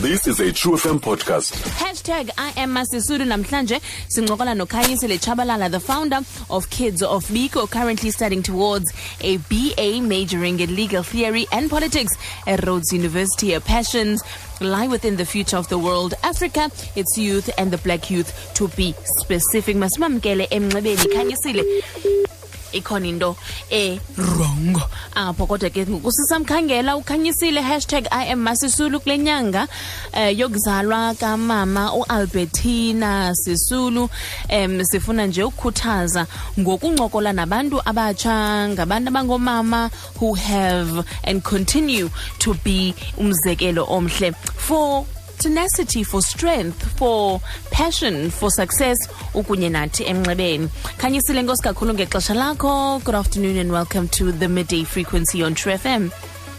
This is a True FM podcast. Hashtag I am sincokola nokhanyisile Tshabalala, the founder of Kidz of Biko, currently studying towards a BA majoring in legal theory and politics at Rhodes University. Her passions lie within the future of the world, Africa, its youth, and the black youth to be specific. Masimamkele emnxebeni khanyisile ikhona into e-wrong. Apho kodwa ke ngoku sisamkhangela ukhanyisile hashtag i am masisulu kule nyanga. Um yokuzalwa kamama ualbertina sisulu. Um sifuna nje ukukhuthaza ngokuncokola nabantu abatsha ngabantu abangoomama who have and continue to be umzekelo omhle for tenacity for strength for passion for success ukunye nathi emnxebeni. Khanyisile nkosi kakhulu ngexesha lakho. Good afternoon and welcome to the midday frequency on true fm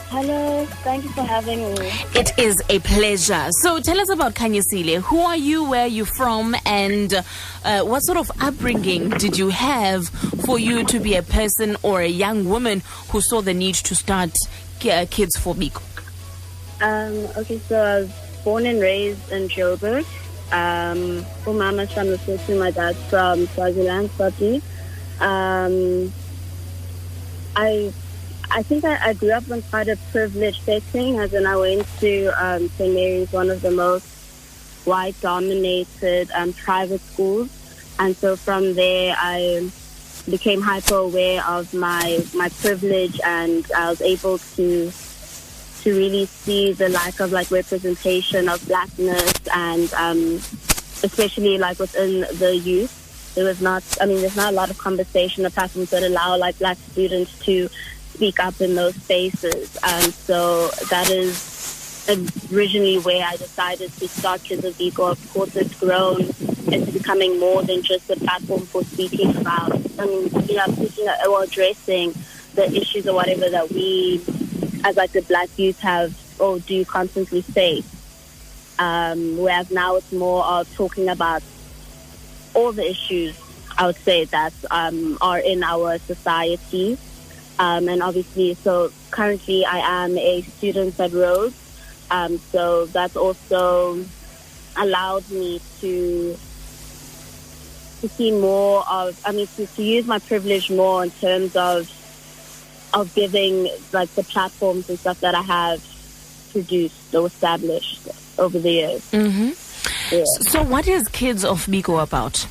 Hello, thank you for having me. it is a pleasure. So tell us about khanyisile who are you? Where are you from? And uh, what sort of upbringing did you have for you to be a person or a young woman who saw the need to start uh, Kidz for biko? Um, okay, so I was born and raised in Joburg. Um, mama's from Lesotho, my dad's from Swaziland, Swati. Um, I, I think I, I grew up in quite a privileged setting, as in I went to um, St. Mary's, one of the most white-dominated um, private schools, and so from there I became hyper aware of my my privilege, and I was able to to really see the lack of like representation of blackness and um, especially like within the youth. There was not, I mean, there's not a lot of conversation or platforms that allow like black students to speak up in those spaces. And so that is originally where I decided to start Kidz of Biko. Of course, it's grown It's becoming more than just a platform for speaking about, I mean, you know, speaking or addressing the issues or whatever that we as like the black youth have or do constantly say. Um, whereas now it's more of talking about all the issues I would say that um, are in our society. Um, and obviously, so currently I am a student at Rhodes. Um, so that's also allowed me to to see more of, I mean, to, to use my privilege more in terms of of giving like the platforms and stuff that I have produced or established over the years. mm-hmm. Yeah. so what is Kidz of biko about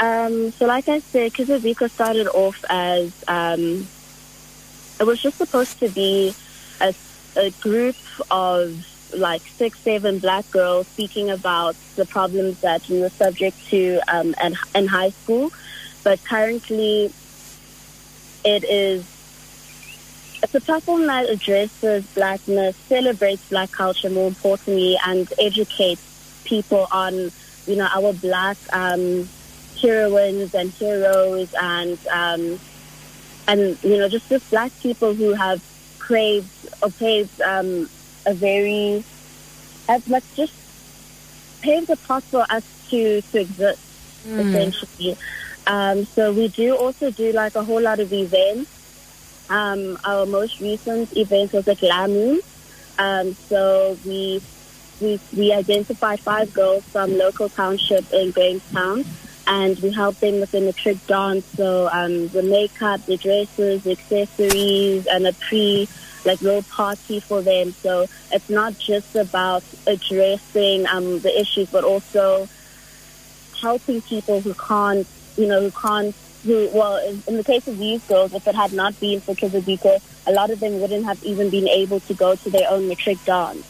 Um, so like I said, Kidz of Biko started off as um, it was just supposed to be a, a group of like six, seven black girls speaking about the problems that we were subject to um, in, in high school. But currently, it is it's a platform that addresses blackness, celebrates black culture more importantly, and educates people on you know our black um, heroines and heroes and um, and you know just just black people who have craved or paved um, a very as much just paved a path for us to to exist essentially. Um, so we do also do like a whole lot of events. Um, our most recent event was at Lamu. Um, so we we we identified five girls from local township in Grahamstown, and we helped them with the matric dance. So um, the makeup, the dresses, the accessories, and a pre like little party for them. So it's not just about addressing um, the issues, but also helping people who can't, you know, who can't, who, well, in, the case of these girls, if it had not been for Kidz of Biko, a lot of them wouldn't have even been able to go to their own matric dance.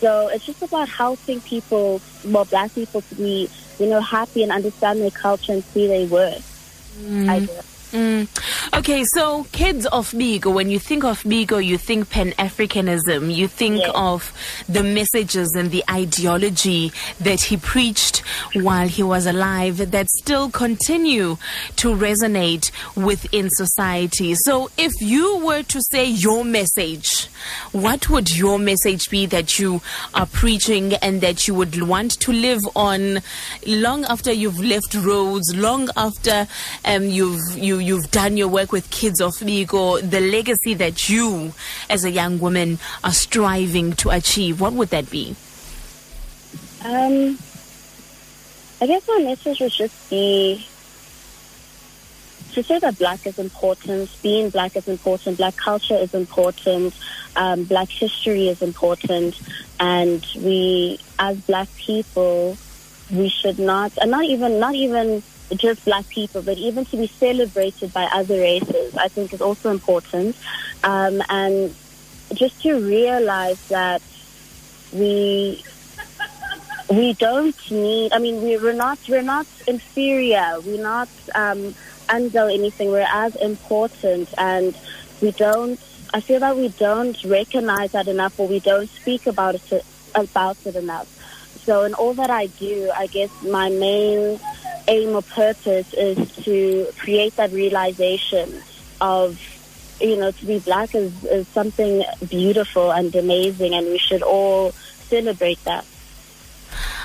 So it's just about helping people, well, black people to be, you know, happy and understand their culture and see their worth. I mm. guess. Mm. Okay, so Kidz of Biko, when you think of Biko, you think Pan Africanism, you think Yes. of the messages and the ideology that he preached while he was alive that still continue to resonate within society. So, if you were to say your message, what would your message be that you are preaching and that you would want to live on long after you've left Rhodes, long after um, you've you you've done your work with Kidz of Biko, the legacy that you, as a young woman, are striving to achieve, what would that be? Um, I guess my message would just be to say that black is important, being black is important, black culture is important, um, black history is important, and we, as black people, we should not, and not even, not even just black people, but even to be celebrated by other races, I think is also important, um, and just to realize that we we don't need. I mean, we, we're not we're not inferior. We're not. Um, under anything. We're as important, and we don't. I feel that we don't recognize that enough, or we don't speak about it about it enough. So, in all that I do, I guess my main aim or purpose is to create that realization of, you know, to be black is, is something beautiful and amazing, and we should all celebrate that.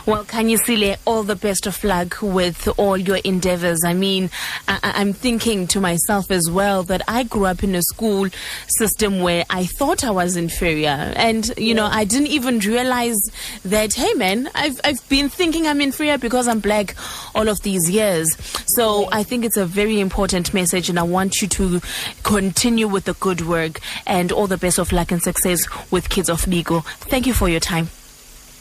Well, Khanyisile, all the best of luck with all your endeavors. I mean, I- am thinking to myself as well that I grew up in a school system where I thought I was inferior. And, you yeah. know, I didn't even realize that, hey, man, I've, I've been thinking I'm inferior because I'm black all of these years. So yeah. I think it's a very important message, and I want you to continue with the good work and all the best of luck and success with Kidz of Biko. Thank you for your time.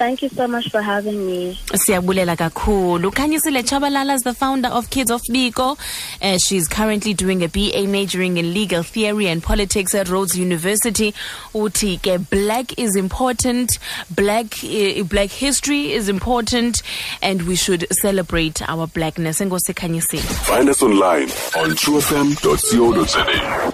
Thank you so much for having me. Siyabulela kakhulu. Khanyisile Tshabalala is the founder of Kidz of Biko. Uh, she's currently doing a BA majoring in legal theory and politics at Rhodes University. Uti ke black is important, black uh, black history is important and we should celebrate our blackness. Ngose Khanyisile. Find us online on truefm.co.za.